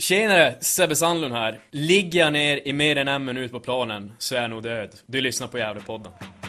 Tjenare, Sebbe Sandlund här. Ligger jag ner i mer än en minut på planen så är jag nog död. Du lyssnar på Gävlepodden. podden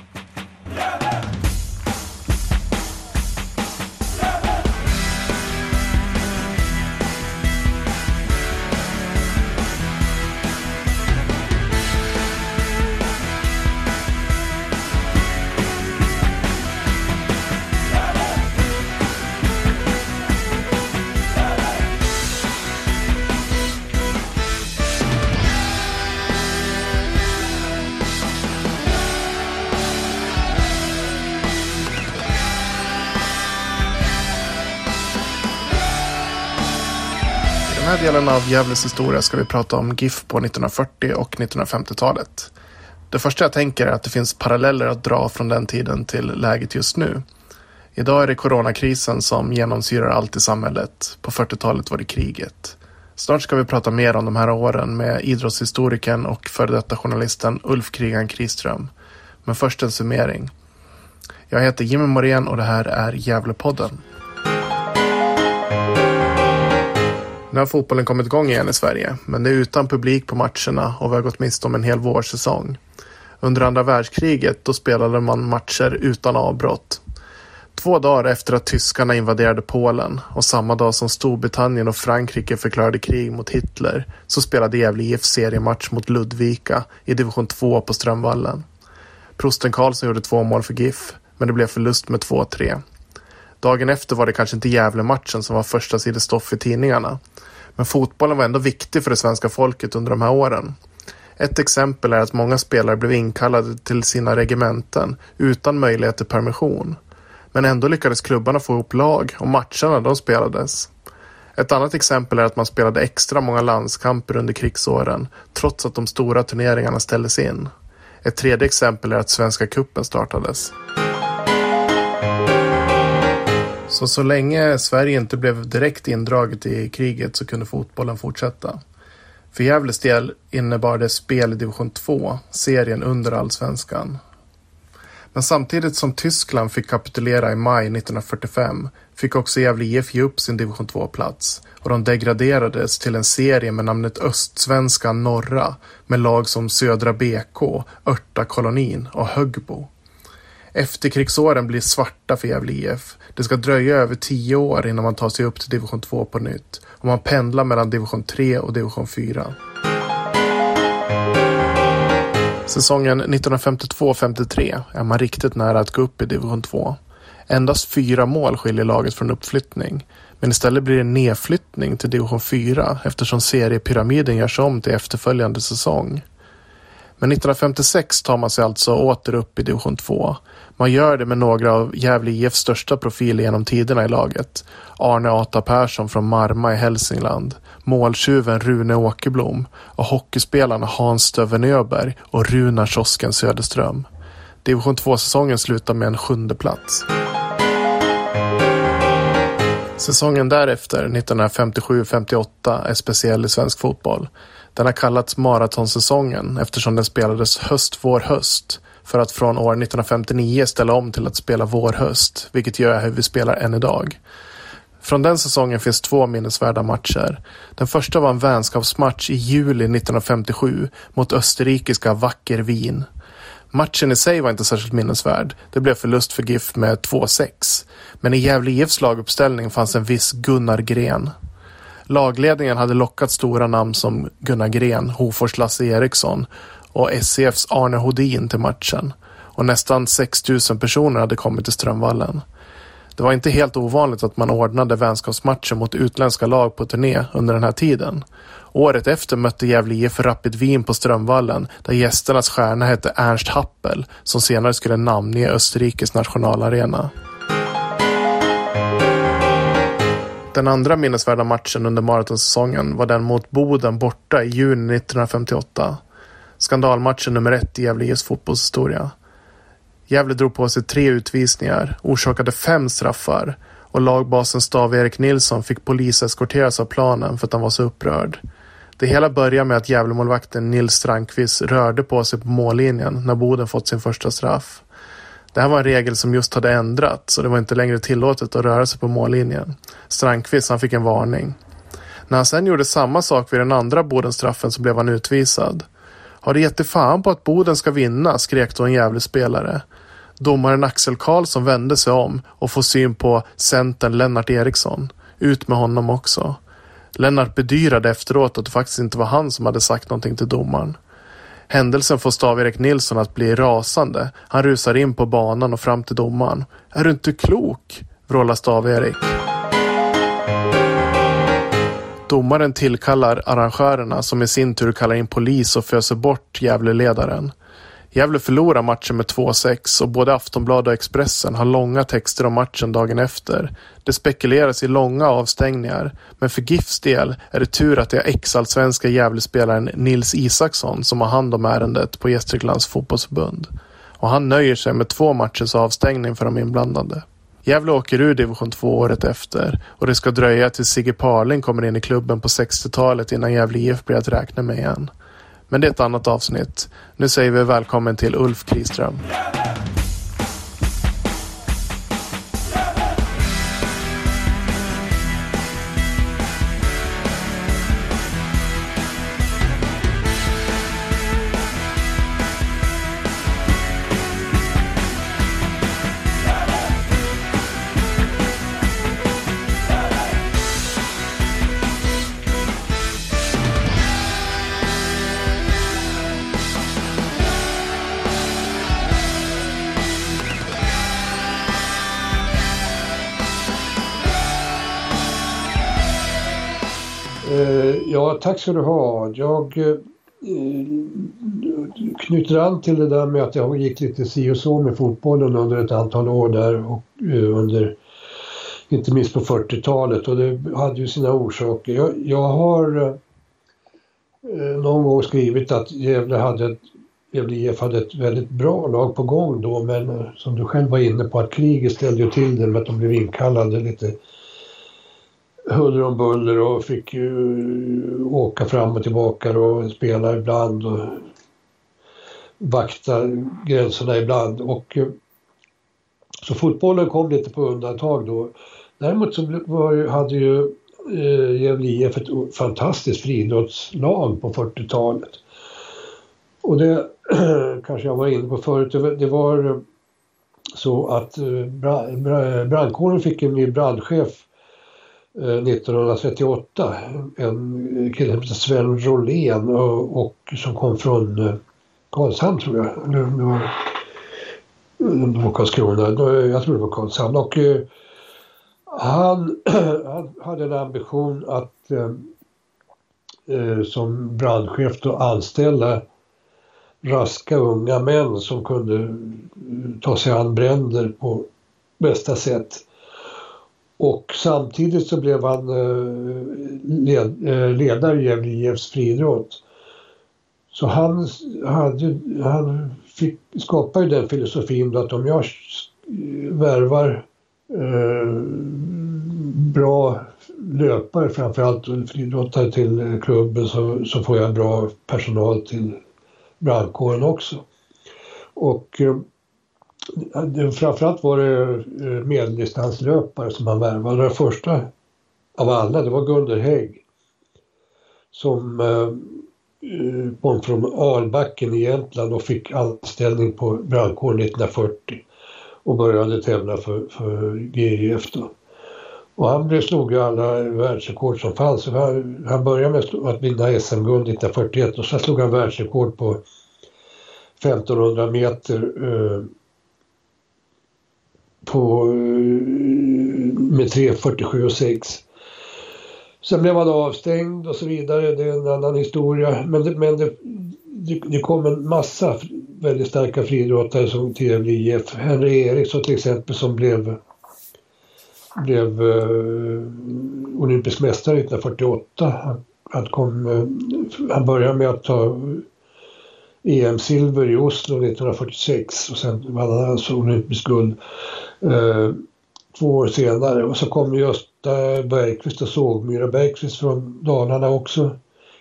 delen av Gävles historia ska vi prata om GIF på 1940 och 1950-talet. Det första jag tänker är att det finns paralleller att dra från den tiden till läget just nu. Idag är det coronakrisen som genomsyrar allt i samhället. På 40-talet var det kriget. Snart ska vi prata mer om de här åren med idrottshistorikern och före detta journalisten Ulf Krigan Kriström. Men först en summering. Jag heter Jimmy Morén och det här är Gävlepodden. Nu har fotbollen kommit igång igen i Sverige, men det är utan publik på matcherna och vi har gått miste om en hel vårsäsong. Under andra världskriget då spelade man matcher utan avbrott. Två dagar efter att tyskarna invaderade Polen och samma dag som Storbritannien och Frankrike förklarade krig mot Hitler så spelade Gävle IF seriematch mot Ludvika i division 2 på Strömvallen. Prosten Karlsson gjorde två mål för GIF, men det blev förlust med 2-3. Dagen efter var det kanske inte Gävle-matchen som var första sidestoff i tidningarna. Men fotbollen var ändå viktig för det svenska folket under de här åren. Ett exempel är att många spelare blev inkallade till sina regementen utan möjlighet till permission. Men ändå lyckades klubbarna få ihop lag och matcherna de spelades. Ett annat exempel är att man spelade extra många landskamper under krigsåren trots att de stora turneringarna ställdes in. Ett tredje exempel är att Svenska Kuppen startades. Så så länge Sverige inte blev direkt indraget i kriget så kunde fotbollen fortsätta. För Gävles del innebar det spel i division 2, serien under allsvenskan. Men samtidigt som Tyskland fick kapitulera i maj 1945 fick också Gävle IF ge upp sin division 2-plats och de degraderades till en serie med namnet Östsvenskan norra med lag som Södra BK, Örta-kolonin och Högbo. Efterkrigsåren blir svarta för Gävle IF. Det ska dröja över tio år innan man tar sig upp till division 2 på nytt och man pendlar mellan division 3 och division 4. Säsongen 1952-53 är man riktigt nära att gå upp i division 2. Endast fyra mål skiljer laget från uppflyttning. Men istället blir det nedflyttning till division 4 eftersom seriepyramiden görs om till efterföljande säsong. Men 1956 tar man sig alltså åter upp i division 2. Man gör det med några av Gävle IFs största profiler genom tiderna i laget. Arne Ata Persson från Marma i Hälsingland, måltjuven Rune Åkerblom och hockeyspelarna Hans Stöven Öberg och Runar Kiosken Söderström. Division 2-säsongen slutar med en sjunde plats. Säsongen därefter, 1957-58, är speciell i svensk fotboll. Den har kallats maratonsäsongen eftersom den spelades höst, vår, höst för att från år 1959 ställa om till att spela vår-höst, vilket gör hur vi spelar än idag. Från den säsongen finns två minnesvärda matcher. Den första var en vänskapsmatch i juli 1957 mot österrikiska Wacker Wien. Matchen i sig var inte särskilt minnesvärd. Det blev förlust för GIF med 2-6. Men i Gävle IFs laguppställning fanns en viss Gunnar Gren. Lagledningen hade lockat stora namn som Gunnar Gren, Hofors Lasse Eriksson och SCFs Arne Hodin till matchen. Och nästan 6 000 personer hade kommit till Strömvallen. Det var inte helt ovanligt att man ordnade vänskapsmatcher mot utländska lag på turné under den här tiden. Året efter mötte Gävle IF Rapid Wien på Strömvallen där gästernas stjärna hette Ernst Happel som senare skulle namnge Österrikes nationalarena. Den andra minnesvärda matchen under maratonsäsongen var den mot Boden borta i juni 1958. Skandalmatchen nummer ett i Gävle IFs fotbollshistoria. Gävle drog på sig tre utvisningar, orsakade fem straffar och lagbasen Stav-Erik Nilsson fick poliseskorteras av planen för att han var så upprörd. Det hela började med att Gävlemålvakten Nils Strandqvist rörde på sig på mållinjen när Boden fått sin första straff. Det här var en regel som just hade ändrats och det var inte längre tillåtet att röra sig på mållinjen. Strandqvist han fick en varning. När han sen gjorde samma sak vid den andra Bodenstraffen så blev han utvisad. Har du gett fan på att Boden ska vinna? skrek då en jävlig spelare. Domaren Axel Karlsson vände sig om och får syn på centern Lennart Eriksson. Ut med honom också. Lennart bedyrade efteråt att det faktiskt inte var han som hade sagt någonting till domaren. Händelsen får Stav-Erik Nilsson att bli rasande. Han rusar in på banan och fram till domaren. Är du inte klok? vrålar Stav-Erik. Domaren tillkallar arrangörerna som i sin tur kallar in polis och föser bort Gävleledaren. Gävle förlorar matchen med 2-6 och både Aftonbladet och Expressen har långa texter om matchen dagen efter. Det spekuleras i långa avstängningar, men för GIFs del är det tur att det är ex-allsvenska Gävlespelaren Nils Isaksson som har hand om ärendet på Gästriklands fotbollsförbund. Och han nöjer sig med två matchers avstängning för de inblandade. Gävle åker ur division 2 året efter och det ska dröja tills Sigge Parling kommer in i klubben på 60-talet innan Gävle IF blir att räkna med igen. Men det är ett annat avsnitt. Nu säger vi välkommen till Ulf Kriström. Ja, tack ska du ha. Jag eh, knyter an till det där med att jag gick lite si och så med fotbollen under ett antal år där och eh, under inte minst på 40-talet och det hade ju sina orsaker. Jag, jag har eh, någon gång skrivit att Gävle hade ett Gävle IF hade ett väldigt bra lag på gång då men eh, som du själv var inne på att kriget ställde ju till det med att de blev inkallade lite huller om buller och fick ju åka fram och tillbaka och spela ibland och vakta gränserna ibland. Och, eh, så fotbollen kom lite på undantag då. Däremot så var, hade ju eh, Gävle IF ett fantastiskt friidrottslag på 40-talet. Och det kanske jag var inne på förut, det var eh, så att eh, brandkåren fick en ny brandchef Eh, 1938. En kille som heter Sven Rolén och, och, som kom från eh, Karlshamn tror jag. Eller det var, det var Karlskrona. Jag tror det var Karlshamn. Och, eh, han, han hade en ambition att eh, eh, som brandchef då anställa raska unga män som kunde ta sig an bränder på bästa sätt. Och samtidigt så blev han eh, led, eh, ledare i Gävle IFs friidrott. Så han, hade, han fick, skapade den filosofin att om jag värvar eh, bra löpare framförallt friidrottare till klubben så, så får jag bra personal till brandkåren också. Och eh, Eh, framförallt var det eh, medeldistanslöpare som han värvade. Den första av alla, det var Gunder Hägg. Som eh, eh, kom från Albacken i Jämtland och fick anställning på brandkåren 1940 och började tävla för, för GIF då. Och han slog ju alla världsrekord som fanns. Han, han började med att vinna SM-guld 1941 och sen slog han världsrekord på 1500 meter eh, på, eh, med 3.47 och 6. Sen blev han avstängd och så vidare, det är en annan historia. Men det, men det, det, det kom en massa väldigt starka friidrottare som till IF. Henry Eriksson till exempel som blev, blev uh, olympisk mästare 1948. Han, han, kom, uh, han började med att ta EM-silver i Oslo 1946 och sen vann han alltså olympisk guld eh, två år senare. Och så kom Gösta Bergqvist och Sågmyra Bergqvist från Dalarna också.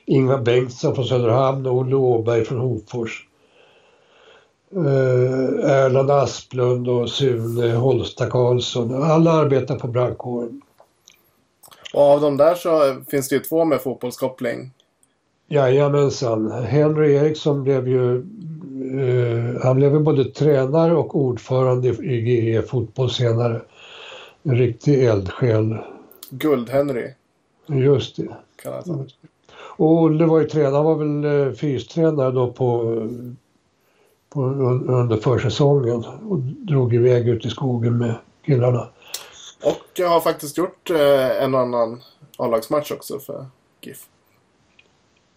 Ingvar Bengtsson från Söderhamn och Olle Åberg från Hofors. Eh, Erland Asplund och Sune Holsta Karlsson. Alla arbetar på brandkåren. Och av de där så finns det ju två med fotbollskoppling. Jajamensan. Henry Eriksson blev ju eh, han blev både tränare och ordförande i GE fotboll senare. En riktig eldsjäl. Guld-Henry Just det. Och Olle var ju tränare, han var väl eh, fystränare då på, på, un- under försäsongen och drog iväg ut i skogen med killarna. Och jag har faktiskt gjort eh, en annan A-lagsmatch också för GIF.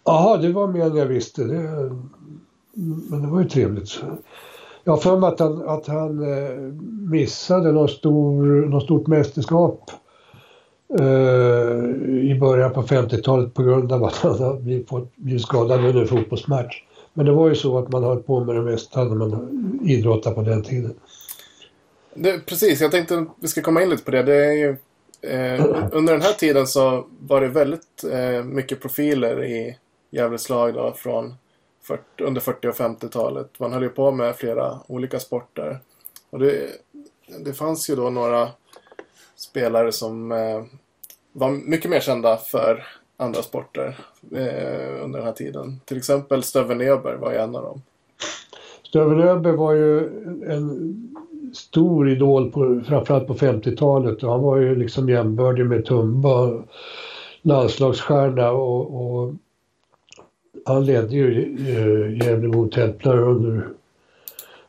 Jaha, det var mer än jag visste. Det, men det var ju trevligt. Jag har för mig att han, att han eh, missade något, stor, något stort mästerskap eh, i början på 50-talet på grund av att han hade blivit, blivit skadad under en fotbollsmatch. Men det var ju så att man höll på med det mesta när man idrottade på den tiden. Det, precis, jag tänkte att vi ska komma in lite på det. det är ju, eh, under den här tiden så var det väldigt eh, mycket profiler i Gävles lag då, från 40, under 40 och 50-talet. Man höll ju på med flera olika sporter. Och det, det fanns ju då några spelare som eh, var mycket mer kända för andra sporter eh, under den här tiden. Till exempel Stöven Öberg var ju en av dem. Stöven Öberg var ju en stor idol på, framförallt på 50-talet och han var ju liksom jämbördig med Tumba, landslagsstjärna och, och han ledde ju eh, Gävlebo Templare under,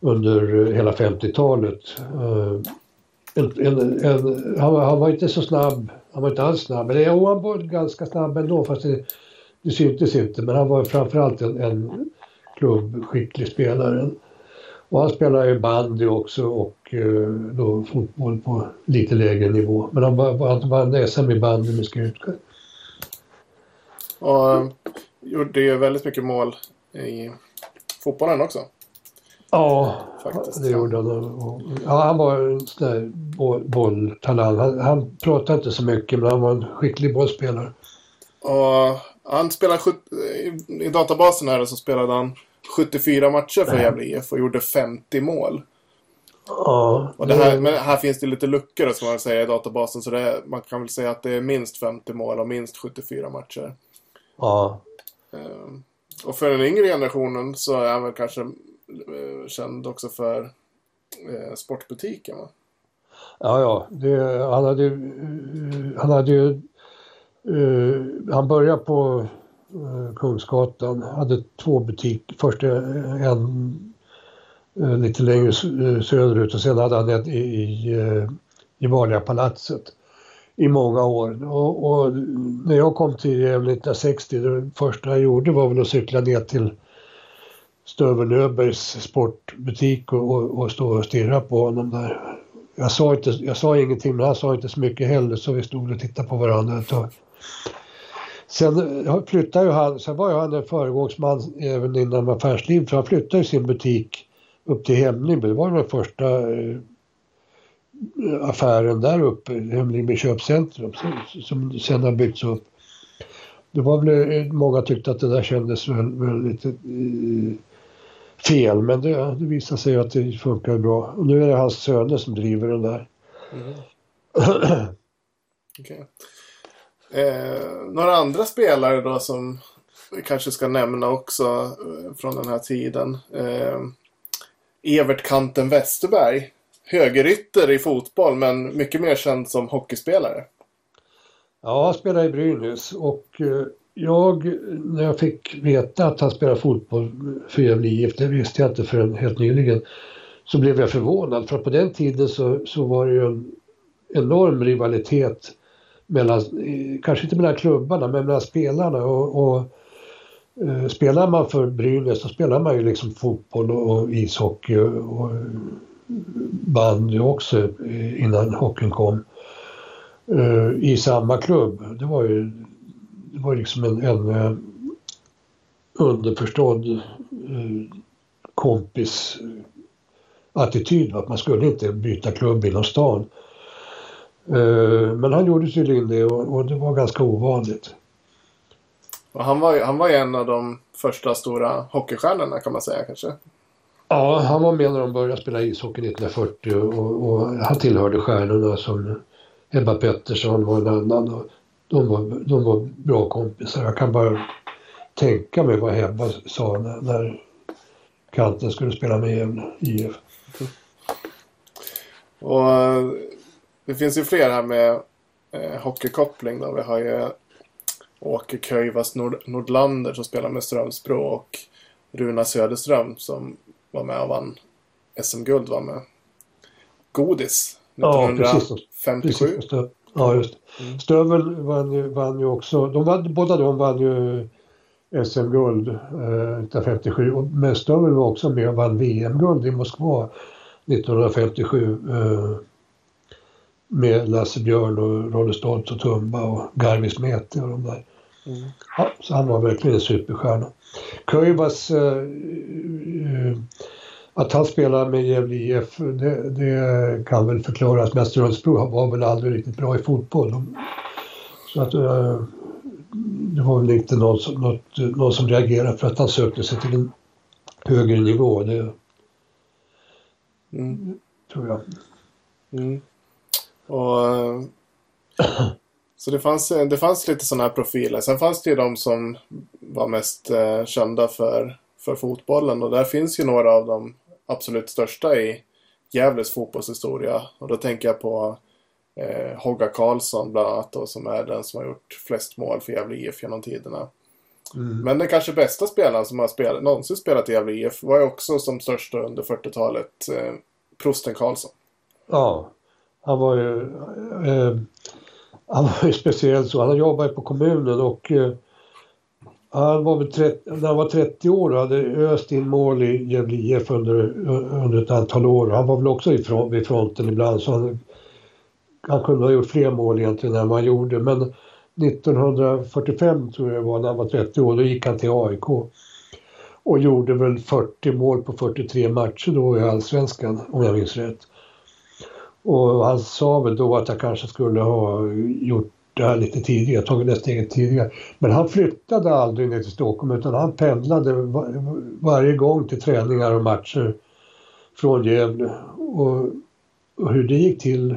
under eh, hela 50-talet. Eh, en, en, en, han, var- han var inte så snabb, han var inte alls snabb, men jo, han var ganska snabb ändå fast det, det syntes inte men han var framförallt en, en klubbskicklig spelare. Och han spelade ju bandy också och eh, då fotboll på lite lägre nivå. Men han var- han vann SM i bandy med Skutskär. Och gjorde ju väldigt mycket mål i fotbollen också. Ja, Faktiskt. det gjorde han. Ja, han var en sån där boll, bolltalang. Han, han pratade inte så mycket men han var en skicklig bollspelare. Och han spelade i, databasen här så spelade han 74 matcher för Gävle IF och gjorde 50 mål. Ja, det här, men här finns det lite luckor ska man säga i databasen så är- man kan väl säga att det är minst 50 mål och minst 74 matcher. ja. Ehm, och för den yngre generationen så är han väl kanske eh, känd också för eh, sportbutiken va? Ja, ja. Det, han hade, ju- han hade ju... uh, han började på uh, Kungsgatan, hade två butiker. Först en uh, lite längre söderut och sen hade han en i, i, i Vanliga palatset i många år. Och, och när jag kom till Gävle 1960, det första jag gjorde var väl att cykla ner till Stövel Öbergs sportbutik och, och, och stå och stirra på honom där. Jag sa, inte, jag sa ingenting, men han sa inte så mycket heller, så vi stod och tittade på varandra ett tag. Sen flyttade ju han, sen var ju han en föregångsman även inom affärslivet, för han flyttade sin butik upp till Hemlingby. Det var den första eh, affären där uppe, Hemlingby köpcentrum, som, sen har byggts upp. Det var väl, eh, många tyckte att det där kändes väl, väl lite eh, fel, men det, det visade sig att det funkar bra. Och nu är det hans söner som driver den där. Mm. Okej. Eh, några andra spelare då som vi kanske ska nämna också eh, från den här tiden. Eh, Evert Kanten Westerberg. Högerytter i fotboll men mycket mer känd som hockeyspelare. Ja, han spelade i Brynäs och eh, jag, när jag fick veta att han spelade fotboll för Gävle IF, det visste jag inte förrän helt nyligen, så blev jag förvånad för på den tiden så, så var det ju en enorm rivalitet mellan, eh, kanske inte mellan klubbarna, men mellan spelarna och, och eh, spelar man för Brynäs så spelar man ju liksom fotboll och, och ishockey och, och bandy också innan hockeyn kom eh, i samma klubb. Det var ju det var liksom en, en eh, underförstådd kompisattityd. kompis attityd. Att man skulle inte byta klubb inom stan. Men han gjorde tydligen det och, det var ganska ovanligt. Och han var ju han var ju en av de första stora hockeystjärnorna kan man säga kanske. Ja, han var med när de började spela ishockey 1940 och, och han tillhörde stjärnorna som Ebba Pettersson var en annan. Och de var, de var bra kompisar. Jag kan bara tänka mig vad Hebba sa när, när kanten skulle spela med Gävle IF. Och eh, det finns ju fler här med eh, hockeykoppling då. Vi har ju Åke Köjvas Nord Nordlander som spelar med Strömsbro och Runa Söderström som var med och vann SM-guld var med. Godis 1957. Ja, precis. Ja, just mm. Stövel vann ju, vann ju också, de vann, båda de vann ju SM-guld eh, 1957. Men Stövel var också med och vann VM-guld i Moskva 1957. Eh, med Lasse Björn och Rolle Stoltz och Tumba och Garvis Mete och de där. Mm. Ja, så han var verkligen en superstjärna. Köivas, eh, eh, att han spelar med Gävle IF, det, det, kan väl förklaras att Strömsbro var väl aldrig riktigt bra i fotboll. Så att eh, det var väl inte någon som, något, någon som reagerade för att han sökte sig till en högre nivå. Det mm. tror jag. Mm. Och, så det fanns, det fanns lite sådana här profiler. Sen fanns det ju de som var mest eh, kända för, för fotbollen. Och där finns ju några av de absolut största i Gävles fotbollshistoria. Och då tänker jag på eh, Hogga Karlsson bland annat då, som är den som har gjort flest mål för Gävle IF genom tiderna. Mm. Men den kanske bästa spelaren som har spelat, någonsin spelat i Gävle IF var ju också som största under 40-talet eh, Prosten Karlsson. Ja, han var ju, eh, han var ju speciell så. Han jobbade på kommunen och eh, han var väl 30, när han var 30 år och hade öst in mål i Gävle IF under, under ett antal år. Han var väl också vid fronten ibland så han, han kunde ha gjort fler mål egentligen än vad han gjorde. Men 1945 tror jag det var när han var 30 år, då gick han till AIK. Och gjorde väl 40 mål på 43 matcher då i Allsvenskan om jag minns rätt. Och han sa väl då att jag kanske skulle ha gjort det här lite tidigare, tagit det steget tidigare. Men han flyttade aldrig ner till Stockholm utan han pendlade var, varje gång till träningar och matcher från Gävle. Och, och hur det gick till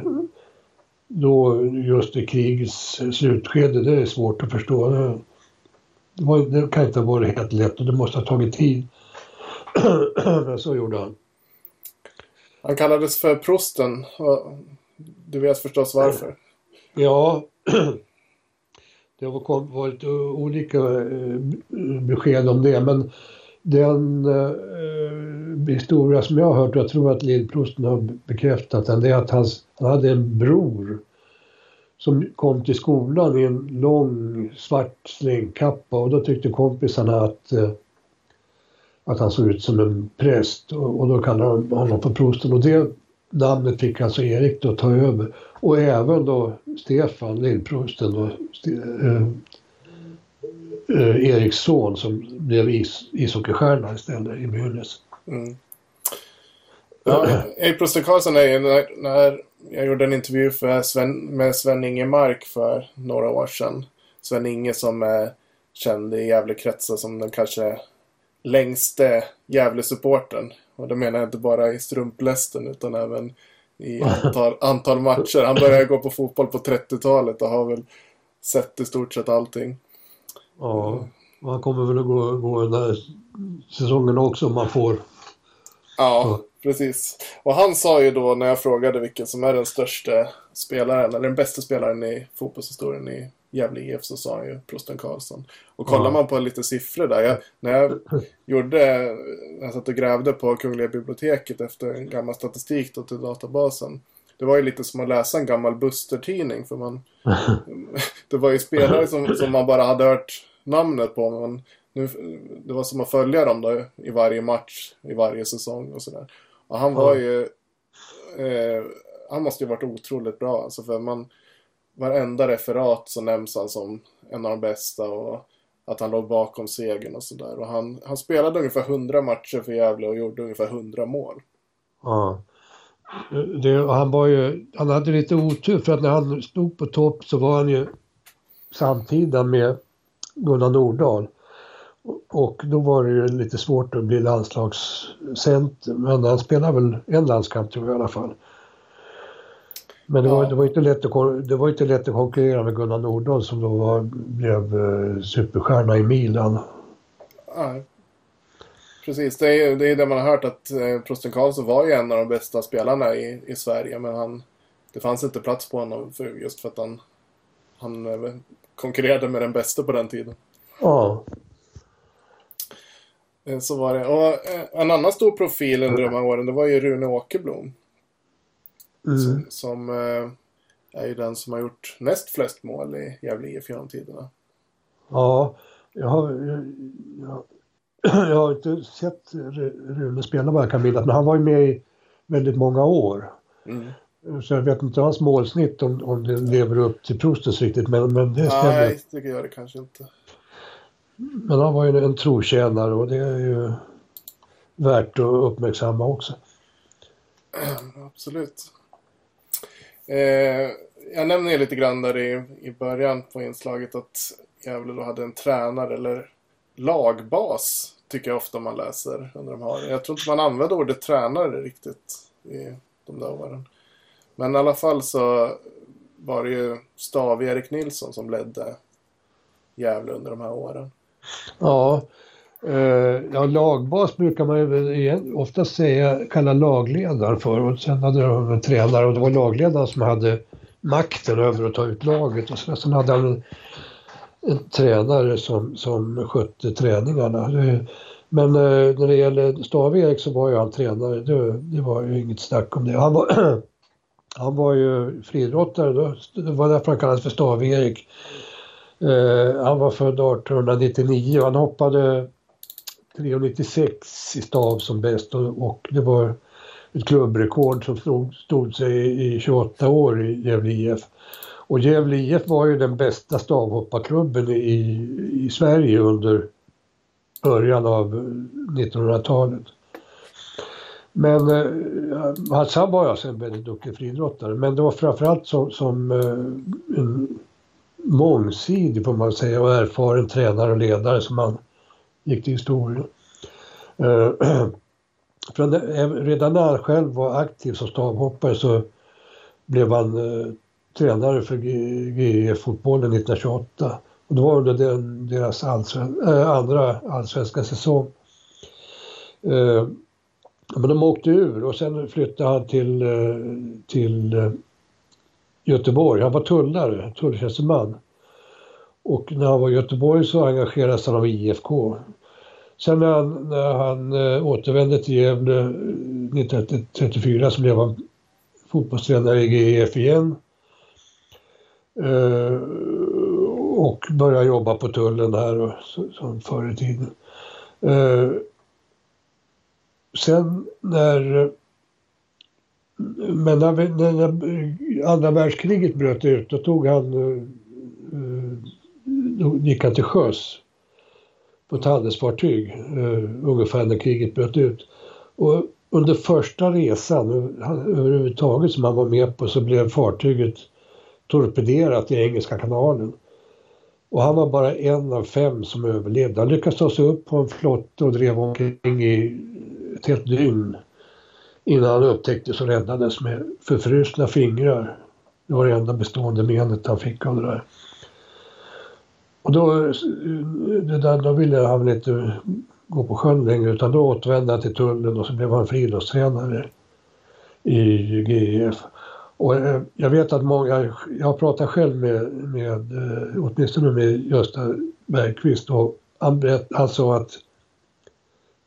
då just i krigets slutskede, det är svårt att förstå. Det, var, det kan inte ha varit helt lätt och det måste ha tagit tid. Men så gjorde han. Han kallades för prosten. Du vet förstås varför. Ja, det har varit eh, olika eh, besked om det men den eh, historia som jag har hört, och jag tror att lillprosten har bekräftat den, det är att hans, han hade en bror som kom till skolan i en lång svart slängkappa och då tyckte kompisarna att eh, att han såg ut som en präst och, och då kallade de honom för prosten. Och det namnet fick alltså Erik då ta över. Och även då Stefan, lillprosten, då, eh, eh, Eriks son som blev is, ishockeystjärna istället i Brynäs. Mm. Ja, Erik Prosten Karlsson är när, när jag gjorde en intervju för Sven, med Sven-Inge Mark för några år sedan. Sven-Inge som är känd i Gävlekretsar som den kanske längste Gävle-supporten. Och det menar jag inte bara i strumplästen utan även i antal, antal matcher. Han började gå på fotboll på 30-talet och har väl sett i stort sett allting. Ja, han kommer väl att gå, gå den här säsongen också om man får. Ja, precis. Och han sa ju då när jag frågade vilken som är den största spelaren, eller den bästa spelaren i fotbollshistorien i Gävle IF så sa han ju Prosten Karlsson. Och kollar ja. man på lite siffror där. Jag, när jag gjorde, jag satt och grävde på Kungliga biblioteket efter en gammal statistik då till databasen. Det var ju lite som att läsa en gammal Buster-tidning för man... det var ju spelare som, som man bara hade hört namnet på men nu, det var som att följa dem då i varje match, i varje säsong och sådär. Och han var ju... Eh, han måste ju varit otroligt bra alltså för man varenda referat så nämns han som en av de bästa och att han låg bakom segern och sådär. Och han, han spelade ungefär 100 matcher för Gävle och gjorde ungefär 100 mål. Ja. Det, han, var ju, han hade lite otur för att när han stod på topp så var han ju samtida med Gunnar Nordahl. Och då var det ju lite svårt att bli landslagscenter. Men han spelade väl en landskamp tror jag i alla fall. Men det, var, Ja. det, var inte lätt att, det var inte lätt att konkurrera med Gunnar Nordahl som då var, blev eh, superstjärna i Milan. Nej. Precis, det är det, är det man har hört att eh, Prosten Karlsson var ju en av de bästa spelarna i, i Sverige men han det fanns inte plats på honom för, just för att han, han eh, konkurrerade med den bästa på den tiden. Ja, Eh, Så var det. Och eh, en annan stor profil under de här åren det var ju Rune Åkerblom. Mm. Som, som eh, är ju den som har gjort näst flest mål i Gävle IF genom tiderna. ja jag, har, jag, jag, jag har inte sett Ru- Rune spela vad jag kan minnas, men han var ju med i väldigt många år. Mm. Så jag vet inte hans målsnitt om, om det lever upp till Prostens riktigt, men, men det stämmer. Nej, det gör det kanske inte. Men han var ju en trotjänare och det är ju värt att uppmärksamma också. Absolut. Eh, jag nämnde lite grann där i, i början på inslaget att Gävle då hade en tränare eller lagbas tycker jag ofta man läser under de här. Jag tror inte man använde ordet tränare riktigt i de där åren. Men i alla fall så var det ju Stav-Erik Nilsson som ledde Gävle under de här åren. Ja, Eh, ja lagbas brukar man ju oftast ofta säga, kalla lagledare för och sen hade de en tränare och det var lagledaren som hade makten över att ta ut laget och sen, sen hade han en, en tränare som, som skötte träningarna. Men eh, när det gäller Stav-Erik så var ju han tränare, det, det var ju inget snack om det. Han var, han var ju friidrottare, det var därför han kallades för Stav-Erik. Eh, han var född 1899 och han hoppade 3,96 i stav som bäst och, och det var ett klubbrekord som stod, stod sig i, 28 år i Gävle IF. Och Gävle IF var ju den bästa stavhopparklubben i, i Sverige under början av 1900-talet. Men eh, alltså, Hassan var alltså en väldigt duktig friidrottare men det var framförallt som, som eh, en mångsidig får man säga och erfaren tränare och ledare som han gick till historien. Eh, redan när han själv var aktiv som stavhoppare så blev han eh, tränare för GIF-fotbollen 1928. Och det var under den, deras allsven, äh, andra allsvenska säsong. Eh, men de åkte ur och sen flyttade han till, till Göteborg. Han var tullare, tulltjänsteman. Och när han var i Göteborg så engagerades han av IFK. Sen när han, när han eh, återvände till Gävle eh, 1934 så blev han fotbollstränare i GIF igen. Eh, och började jobba på tullen här som förr i tiden. Eh, sen när men när, när, när andra världskriget bröt ut då tog han, eh, eh då gick han till sjöss på ett handelsfartyg eh, ungefär när kriget bröt ut. Och under första resan han, överhuvudtaget som han var med på så blev fartyget torpederat i Engelska kanalen. Och han var bara en av fem som överlevde. Han lyckades ta sig upp på en flotte och drev omkring i ett helt dygn innan han upptäcktes och räddades med förfrusna fingrar. Det var det enda bestående menet han fick av det där. Och då, det där, då ville han väl inte gå på sjön längre utan då återvände han till tullen och så blev han friidrottstränare i GIF. Och eh, jag vet att många, jag har pratat själv med, med eh, åtminstone med Gösta Bergqvist och han, berätt, han sa att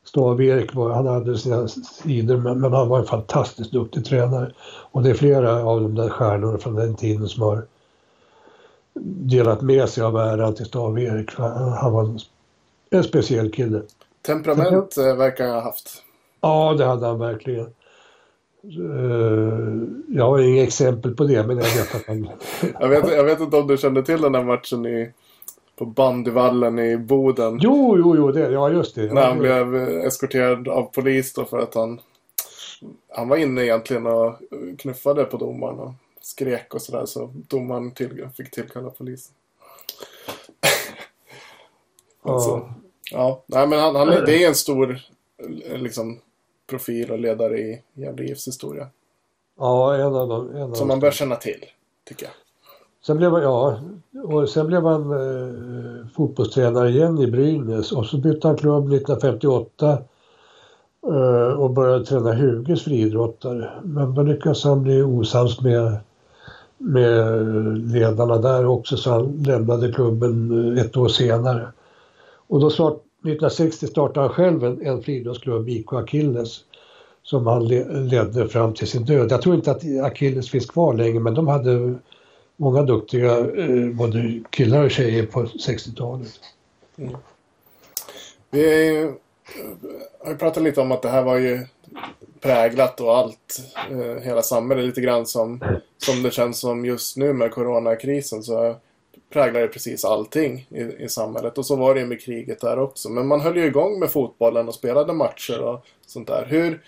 Stav-Erik han hade sina sidor men, men han var en fantastiskt duktig tränare. Och det är flera av de där stjärnorna från den tiden som har delat med sig av äran till Stav-Erik. Han, han var en, speciell kille. Temperament eh, verkar han ha haft. Ja, det hade han verkligen. Eh, Jag har inga exempel på det, men jag vet att han... Jag vet, jag vet inte om du kände till den där matchen i, på bandyvallen i Boden. Jo, jo, jo, det, ja just det. När han blev eskorterad av polis då för att han... Han var inne egentligen och knuffade på domaren och skrek och sådär så domaren till, fick tillkalla polisen. alltså, Ja. ja. Nej men han, han, det är en stor liksom, profil och ledare i Gävle IFs historia. Ja, en av dem. En av Som man bör känna till, tycker jag. Sen blev han, ja, och sen blev han eh, fotbollstränare igen i Brynäs och så bytte han klubb 1958 eh, och började träna Huges friidrottare. Men då lyckades han bli osams med, med ledarna där också så han lämnade klubben eh, ett år senare. Och då snart, 1960 startade han själv en, en friidrottsklubb, IK Akilles, som han ledde fram till sin död. Jag tror inte att Akilles finns kvar längre men de hade många duktiga eh, både killar och tjejer på 60-talet. Mm. Vi har ju pratat lite om att det här var ju präglat och allt, eh, hela samhället lite grann som, som det känns som just nu med coronakrisen så präglar det precis allting i, i samhället. Och så var det ju med kriget där också. Men man höll ju igång med fotbollen och spelade matcher och sånt där. Hur,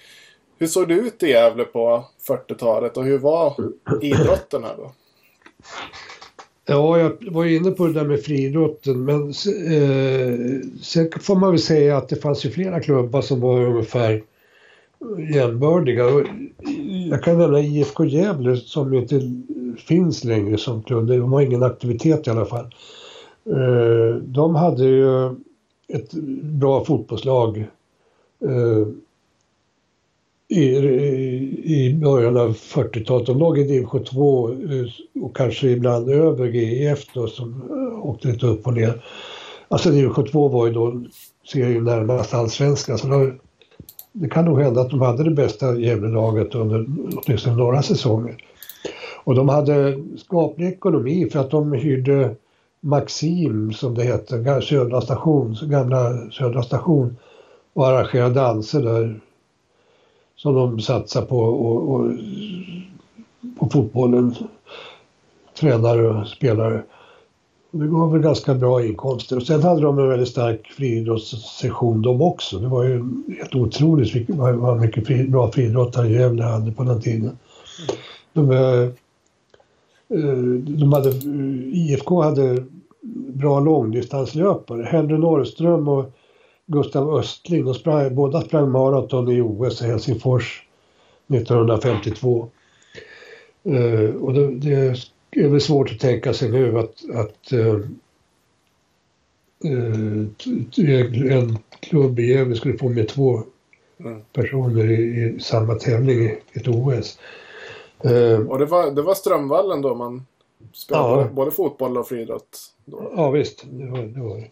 hur såg det ut i Gävle på 40-talet och hur var idrotten här då? Ja, jag var ju inne på det där med friidrotten men eh, sen får man väl säga att det fanns ju flera klubbar som var ungefär jämbördiga. Jag kan nämna IFK Gävle som inte finns längre som klubb. De har ingen aktivitet i alla fall. Eh, de hade ju ett bra fotbollslag eh, i, i början av 40-talet. De låg i division 2 eh, och kanske ibland över GIF då som åkte lite upp och ner. Alltså division 2 var ju då serien närmast allsvenskan så det kan nog hända att de hade det bästa Gävlelaget under åtminstone några säsonger. Och de hade skaplig ekonomi för att de hyrde Maxim som det hette, Södra station, gamla Södra station och arrangerade danser där som de satsade på och, och, på fotbollen. Tränare och spelare. Det gav väl ganska bra inkomster. Och sen hade de en väldigt stark friidrottssession de också. Det var ju helt otroligt vad mycket fri, bra friidrottare Gävle hade på den tiden. De, eh, eh, de hade, IFK hade bra långdistanslöpare. Henry Norrström och Gustav Östling. De sprang, båda sprang maraton i OS i Helsingfors 1952. Eh, och det, det, är väl svårt att tänka sig nu att, att uh, uh, en klubb i Gävle skulle få med två mm. personer i, i, samma tävling i ett OS. och det var, det var Strömvallen då man spelade ja. både fotboll och friidrott? Ja visst, det var det. Var det.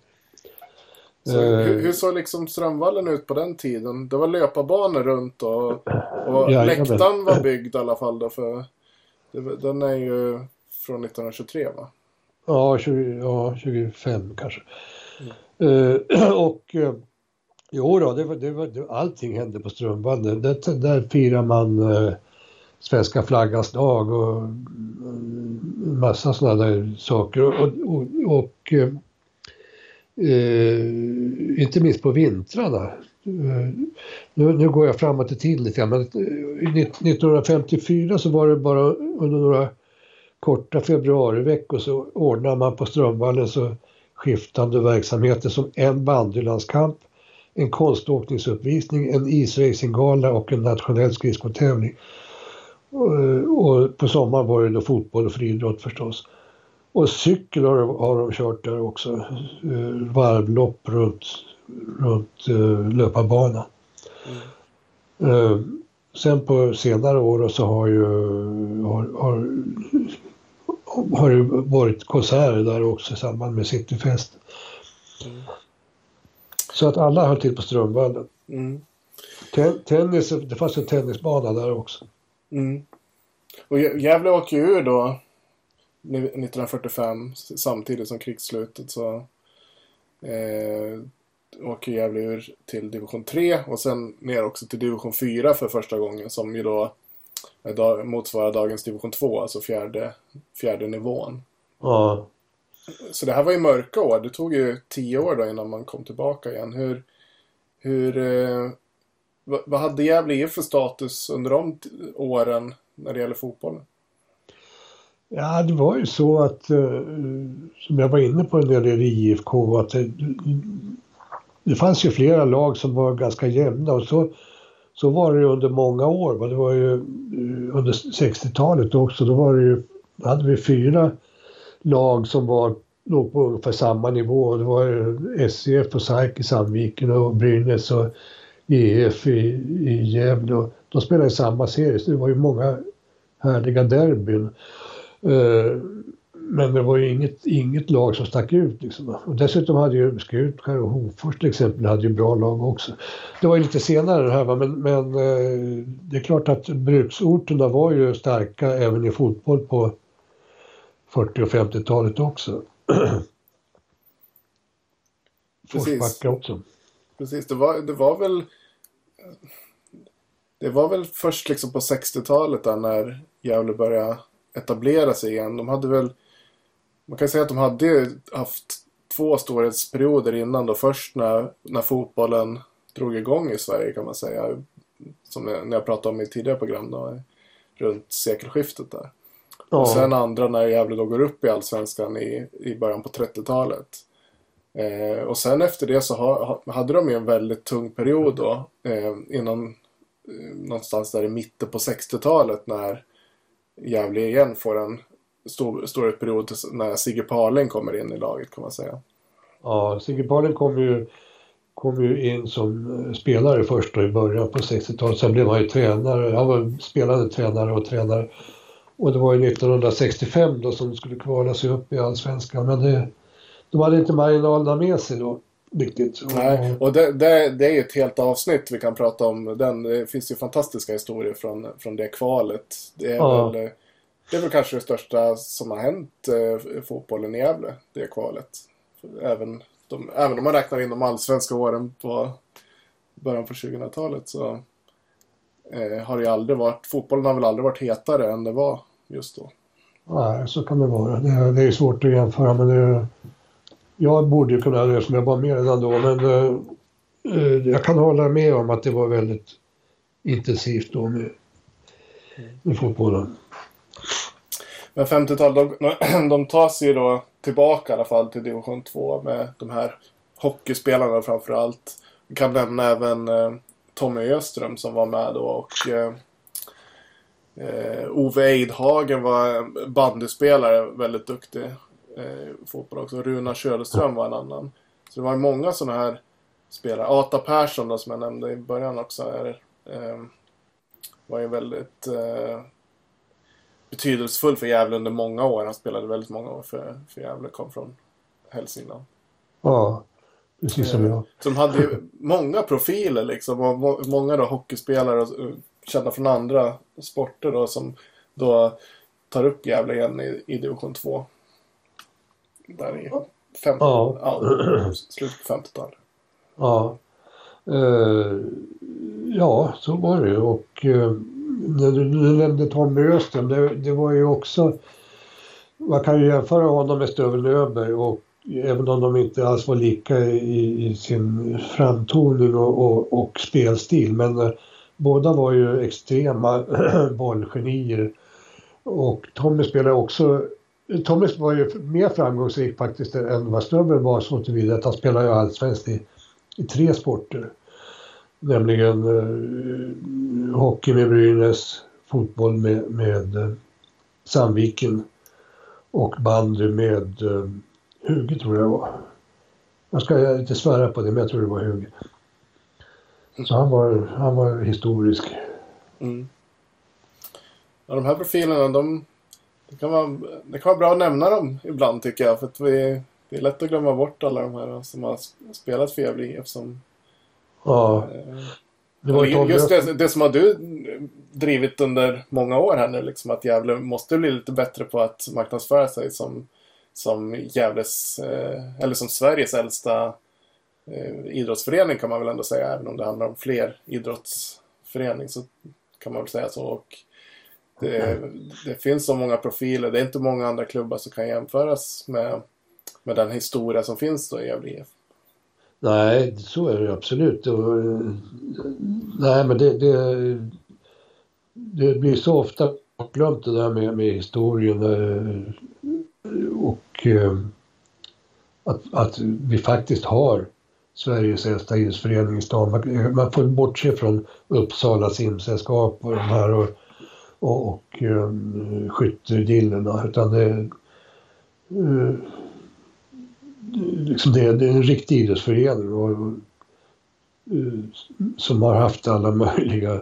Så hur, hur såg liksom Strömvallen ut på den tiden? Det var löparbanor runt och, och ja, läktaren var byggd i alla fall då för det, den är ju från 1923 va? Ja, 20, ja 25 kanske. Mm. Uh, och uh, jo då, det var, det var, det, allting hände på Strömvallen. Det, där firar man uh, svenska flaggans dag och massa sådana där saker. Och, och, och Eh, inte minst på vintrarna. Nu, nu, går jag framåt i tiden lite grann, men 1954 så var det bara under några korta februariveckor så ordnar man på Strömvallen så skiftande verksamheter som en bandylandskamp, en konståkningsuppvisning, en isracinggala och en nationell skridskotävling. Och, på sommaren var det då fotboll och friidrott förstås. Och cykel har, har de kört där också. Eh, varvlopp runt, runt uh, löparbanan. Mm. Sen på senare år så har ju har, har, har det varit konserter där också i samband med Cityfest. Mm. Så att alla höll till på Strömvallen. Mm. Ten, tennis, det fanns en tennisbana där också. Mm. Och Gävle åker ju ur då 1945 samtidigt som krigsslutet så eh, åker Gävle ur till division 3 och sen ner också till division 4 för första gången som ju då motsvarar dagens division 2, alltså fjärde, fjärde nivån. Ja. Så det här var ju mörka år. Det tog ju tio år då innan man kom tillbaka igen. Hur, hur eh, vad, hade Gävle för status under de åren när det gäller fotbollen? Ja, det var ju så att, eh, som jag var inne på när det gäller IFK, att det, det fanns ju flera lag som var ganska jämna och så, Så var det ju under många år. Det var ju eh, under 60-talet också. Då var det ju, hade vi fyra lag som var, låg på ungefär samma nivå. Det var ju SCF och SAIK i Sandviken och Brynäs och EF i, i Gävle. Och de spelade i samma serie, så det var ju många härliga derbyn. Uh, men det var ju inget, inget lag som stack ut. Liksom. Och dessutom hade ju Skutskär och Hofors till exempel hade ju bra lag också. Det var ju lite senare det här va? men, men uh, det är klart att bruksorterna var ju starka även i fotboll på 40 och 50-talet också. Forsbacka också. Precis, det var, det var väl det var väl först liksom på 60-talet där när Gävle började etablera sig igen. De hade väl, man kan säga att de hade haft två storhetsperioder innan då. Först när, när fotbollen drog igång i Sverige kan man säga. Som när jag pratade om i tidigare program då, runt sekelskiftet där. Ja. Och sen andra när Gävle då går upp i Allsvenskan i, i början på 30-talet. Eh, och sen efter det så ha, hade de ju en väldigt tung period då. Eh, innan eh, någonstans där i mitten på 60-talet när Gävle igen får en stor, stor period när Sigge Parling kommer in i laget kan man säga. Ja, Sigge Parling kom ju, kom ju in som eh, spelare först då i början på 60-talet. Sen blev han ju tränare. Han var spelande tränare och tränare. Och det var ju 1965 då som skulle kvala sig upp i Allsvenskan. Men det, de hade inte marginalerna med sig då. Riktigt. Nej, och det, det, det, är ett helt avsnitt vi kan prata om. Den, det finns ju fantastiska historier från, från det kvalet. Det är, ja. väl, det är väl kanske det största som har hänt eh, fotbollen i Gävle, det kvalet. Även, de, även om man räknar in de allsvenska åren på början på 2000-talet så eh, har det ju aldrig varit, fotbollen har väl aldrig varit hetare än det var just då. Nej, så kan det vara. Det, är, det är svårt att jämföra men det, jag borde ju kunna det som jag var med redan då men eh, eh, jag kan hålla med om att det var väldigt intensivt då med, med fotbollen. Men 50-talet, de, de tar sig då tillbaka i alla fall till division 2 med de här hockeyspelarna framför allt. Vi kan nämna även eh, Tommy Öström som var med då och eh, eh, Ove Eidhagen var bandyspelare, väldigt duktig eh, fotboll också. Runa Söderström var en annan. Så det var många sådana här spelare. Ata Persson då, som jag nämnde i början också är, eh, var ju väldigt eh, betydelsefull för Gävle under många år. Han spelade väldigt många år för, för Gävle, kom från Hälsingland. Ja, precis som jag. Som hade ju många profiler liksom. Och många då hockeyspelare och kända från andra sporter då som då tar upp Gävle igen i, i division 2 där i 50, ja. ja, slutet på 50-talet. Ja. Uh, ja, så var det och uh, du, du nämnde Tommy Öström, det, det var ju också man kan ju jämföra honom med Stövel Öberg och även om de inte alls var lika i, i sin framtoning och, och, och, spelstil men eh, båda var ju extrema bollgenier och Tommy spelade också Tommy var ju mer framgångsrik faktiskt än vad Stöber var så tillvida att han spelade ju allsvenskt i, i tre sporter. Nämligen eh, hockey med Brynäs, fotboll med, med eh, Sandviken och bandy med eh, Huge tror jag var. Jag ska inte svära på det men jag tror det var Huge. Så han var, han var historisk. Mm. Ja, de här profilerna de det kan, vara, det kan vara bra att nämna dem ibland tycker jag. För att vi, det är lätt att glömma bort alla de här som har spelat för Gävle IF som... Ja. Det var just det, det som har du drivit under många år här nu. Liksom, att Gävle måste bli lite bättre på att marknadsföra sig som, som Gävles, eh, eller som Sveriges äldsta eh, idrottsförening kan man väl ändå säga. Även om det handlar om fler idrottsförening så kan man väl säga så. Och det, det, finns så många profiler. Det är inte många andra klubbar som kan jämföras med, med den historia som finns då i Gävle IF. Nej, så är det absolut. Eh, nej, men det, det, det blir så ofta glömt det där med, med historien eh, och eh, att, att vi faktiskt har Sveriges äldsta idrottsförening i stan. Man, man får bortse från Uppsala simsällskap och de här och, och, och um, skyttegillena. Utan det, uh, liksom det, det är en riktig idrottsförening och, uh, som har haft alla möjliga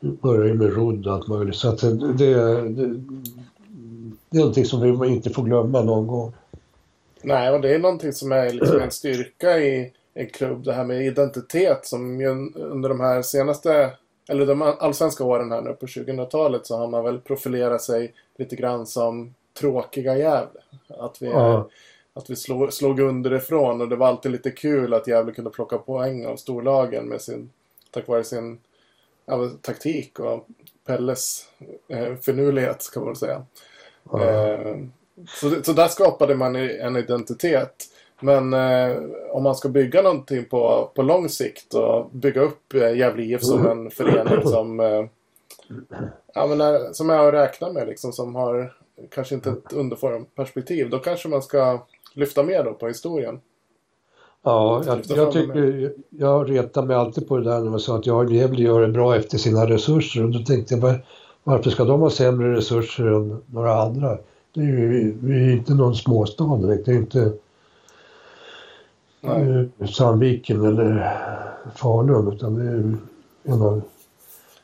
börjar med rodd och allt möjligt. Så att det, det, det, det är någonting som vi inte får glömma någon gång. Nej, och det är någonting som är liksom en styrka i en klubb. Det här med identitet som ju under de här senaste, eller de allsvenska åren här nu på 2000-talet så har man väl profilerat sig lite grann som tråkiga Gävle. Att vi, ja. Att vi slog, slog underifrån och det var alltid lite kul att Gävle kunde plocka poäng av storlagen med sin, tack vare sin ja, taktik och Pelles eh, finurlighet kan man väl säga. Ja. Eh, så, så där skapade man en identitet. Men eh, om man ska bygga någonting på, på lång sikt och bygga upp eh, Gävle IF som en förening som, eh, ja, men är, som är att räkna med liksom, som har kanske inte ett underformperspektiv. Då kanske man ska lyfta mer då på historien. Ja, jag, jag, tycker, jag retar mig alltid på det där när man sa att jag Gävle gör det bra efter sina resurser. Och då tänkte jag, varför ska de ha sämre resurser än några andra? Det är ju, vi är inte någon småstad direkt. Det är inte Nej. Eh, Sandviken eller Falun utan det är en av...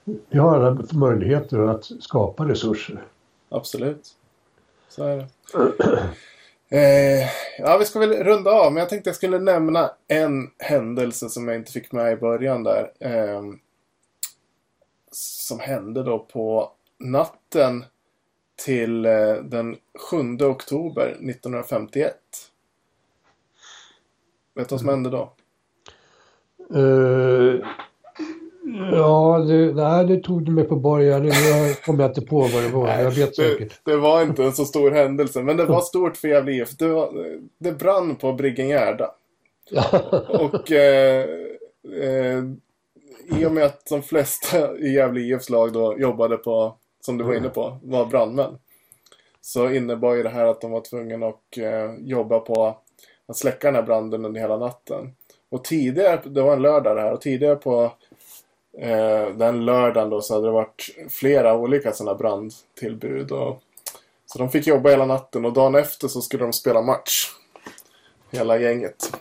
Vi har alla möjligheter att skapa resurser. Absolut. Så är det. Eh, ja, vi ska väl runda av, men jag tänkte jag skulle nämna en händelse som jag inte fick med i början där. Eh, som hände då på natten till eh, den 7 oktober 1951. Vet du vad som hände då? Uh, ja, det, nej, det tog du mig på borgen. Jag kommer inte på vad det var. Nej, jag vet säkert. Det, det, var inte en så stor händelse, men det var stort för Gävle IF. Det, var, det brann på Briggen Gärda. och eh, eh, i och med att de flesta i Gävle IFs lag då jobbade på, som du var inne på, var brandmän. Så innebar ju det här att de var tvungna att eh, jobba på att släcka den här branden under hela natten. Och tidigare, det var en lördag det här, och tidigare på eh, den lördagen då så hade det varit flera olika sådana brandtillbud. Och, så de fick jobba hela natten och dagen efter så skulle de spela match. Hela gänget.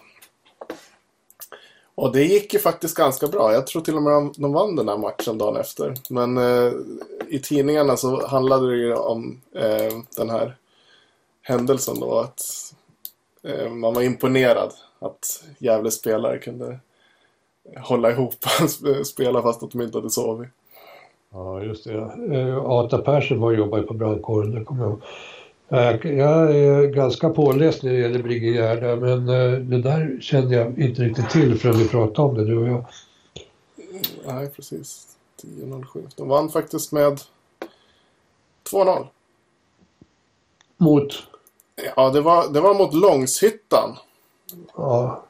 Och det gick ju faktiskt ganska bra. Jag tror till och med de vann den här matchen dagen efter. Men eh, i tidningarna så handlade det ju om eh, den här händelsen då. Att eh, man var imponerad att Gävle spelare kunde hålla ihop och spela fast att de inte hade sovit. Ja, just det. Eh, Ata Persson var och jobbade på brandkåren, det kommer jag ihåg. Jag är ganska påläst när det gäller Brigegärda men eh, det där kände jag inte riktigt till förrän vi pratade om det, du och jag. Nej, precis. 10-07. De vann faktiskt med 2-0. Mot? Ja, det var, det var mot Långshyttan. Ja.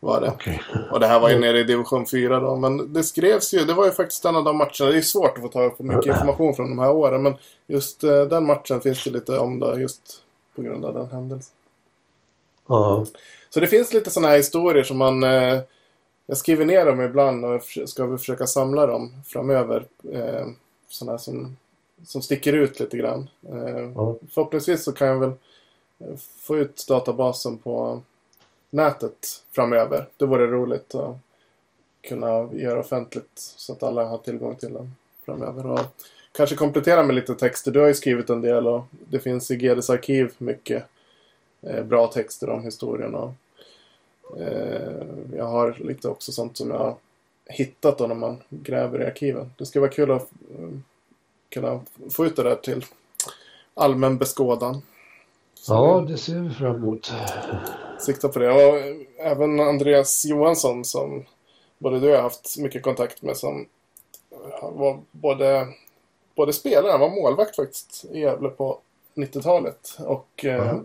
Var det. Okay. Och det här var ju nere i division 4 då. Men det skrevs ju. Det var ju faktiskt en av de matcherna. Det är svårt att få ta på mycket information från de här åren. Men just uh, den matchen finns det lite om då. Just på grund av den händelsen. Ja. Så det finns lite sådana här historier som man... Uh, jag skriver ner dem ibland och ska vi försöka samla dem framöver. Uh, sådana som, som sticker ut lite grann. Uh, ja. Förhoppningsvis så kan jag väl få ut databasen på nätet framöver. Det vore roligt att kunna göra offentligt så att alla har tillgång till den framöver. Och kanske komplettera med lite texter. Du har ju skrivit en del och det finns i GDs arkiv mycket eh, bra texter om historien. Och, eh, jag har lite också sånt som jag har hittat då när man gräver i arkiven. Det skulle vara kul att eh, kunna få ut det där till allmän beskådan. Ja, det ser vi fram emot. Sikta på det. Och även Andreas Johansson som både du och har haft mycket kontakt med som var både, både spelare, han var målvakt faktiskt i Gävle på 90-talet. Och mm. eh,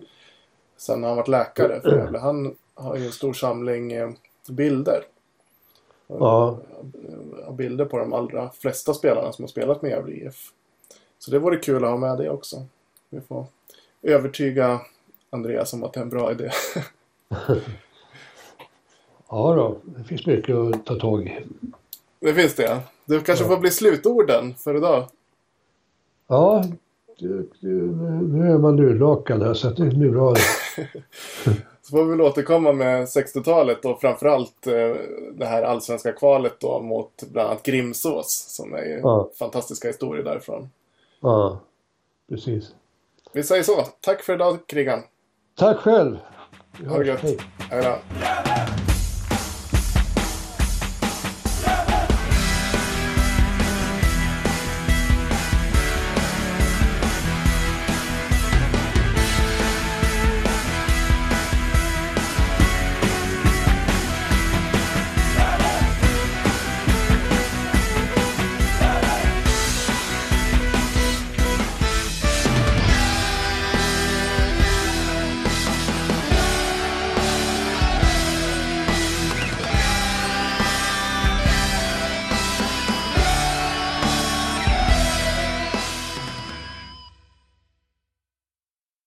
sen har han varit läkare för Gävle. Han har ju en stor samling eh, bilder. Ja. Bilder på de allra flesta spelarna som har spelat med Gävle IF. Så det vore kul att ha med det också. Vi får övertyga Andreas om att det är en bra idé. Ja då, det finns mycket att ta tag i. Det finns det. Du kanske Ja. får bli slutorden för idag. Ja, nu är man urlakad här så det nu har Så får vi väl återkomma med 60-talet och framförallt eh, det här allsvenska kvalet då mot bland annat Grimsås som är Ja. fantastiska historier därifrån. Ja, precis. Vi säger så. Tack för idag Krigan. Tack själv. Vi hörs. Hej. Hej då.